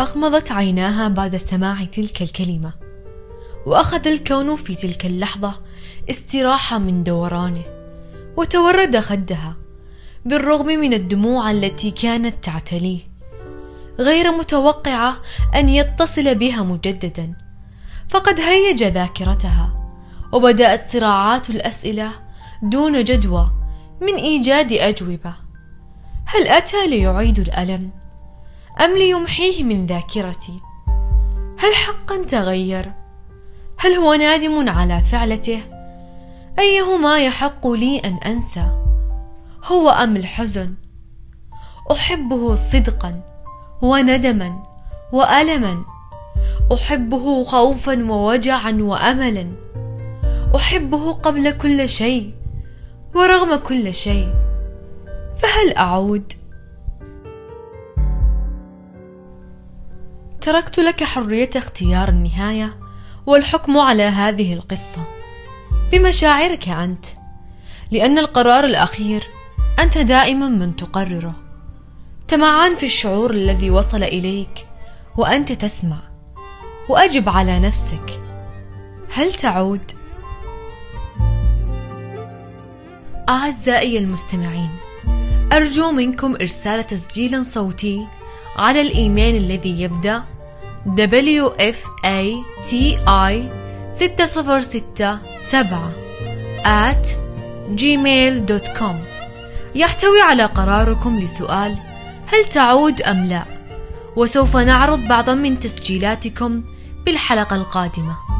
أغمضت عيناها بعد سماع تلك الكلمة وأخذ الكون في تلك اللحظة استراحة من دورانه وتورد خدها بالرغم من الدموع التي كانت تعتليه غير متوقعة أن يتصل بها مجددا. فقد هيج ذاكرتها وبدأت صراعات الأسئلة دون جدوى من إيجاد أجوبة. هل أتى ليعيد الألم؟ أم ليمحيه من ذاكرتي؟ هل حقا تغير؟ هل هو نادم على فعلته؟ أيهما يحق لي أن أنسى؟ هو أم الحزن؟ أحبه صدقا وندما وألما. أحبه خوفا ووجعا وأملا. أحبه قبل كل شيء ورغم كل شيء. فهل أعود؟ تركت لك حرية اختيار النهاية والحكم على هذه القصة. بمشاعرك أنت. لأن القرار الأخير أنت دائما من تقرره. تمعان في الشعور الذي وصل إليك وأنت تسمع وأجب على نفسك. هل تعود؟ أعزائي المستمعين أرجو منكم إرسال تسجيل صوتي على الإيميل الذي يبدأ WFATI 6067 at gmail.com يحتوي على قراركم لسؤال هل تعود أم لا؟ وسوف نعرض بعضا من تسجيلاتكم بالحلقة القادمة.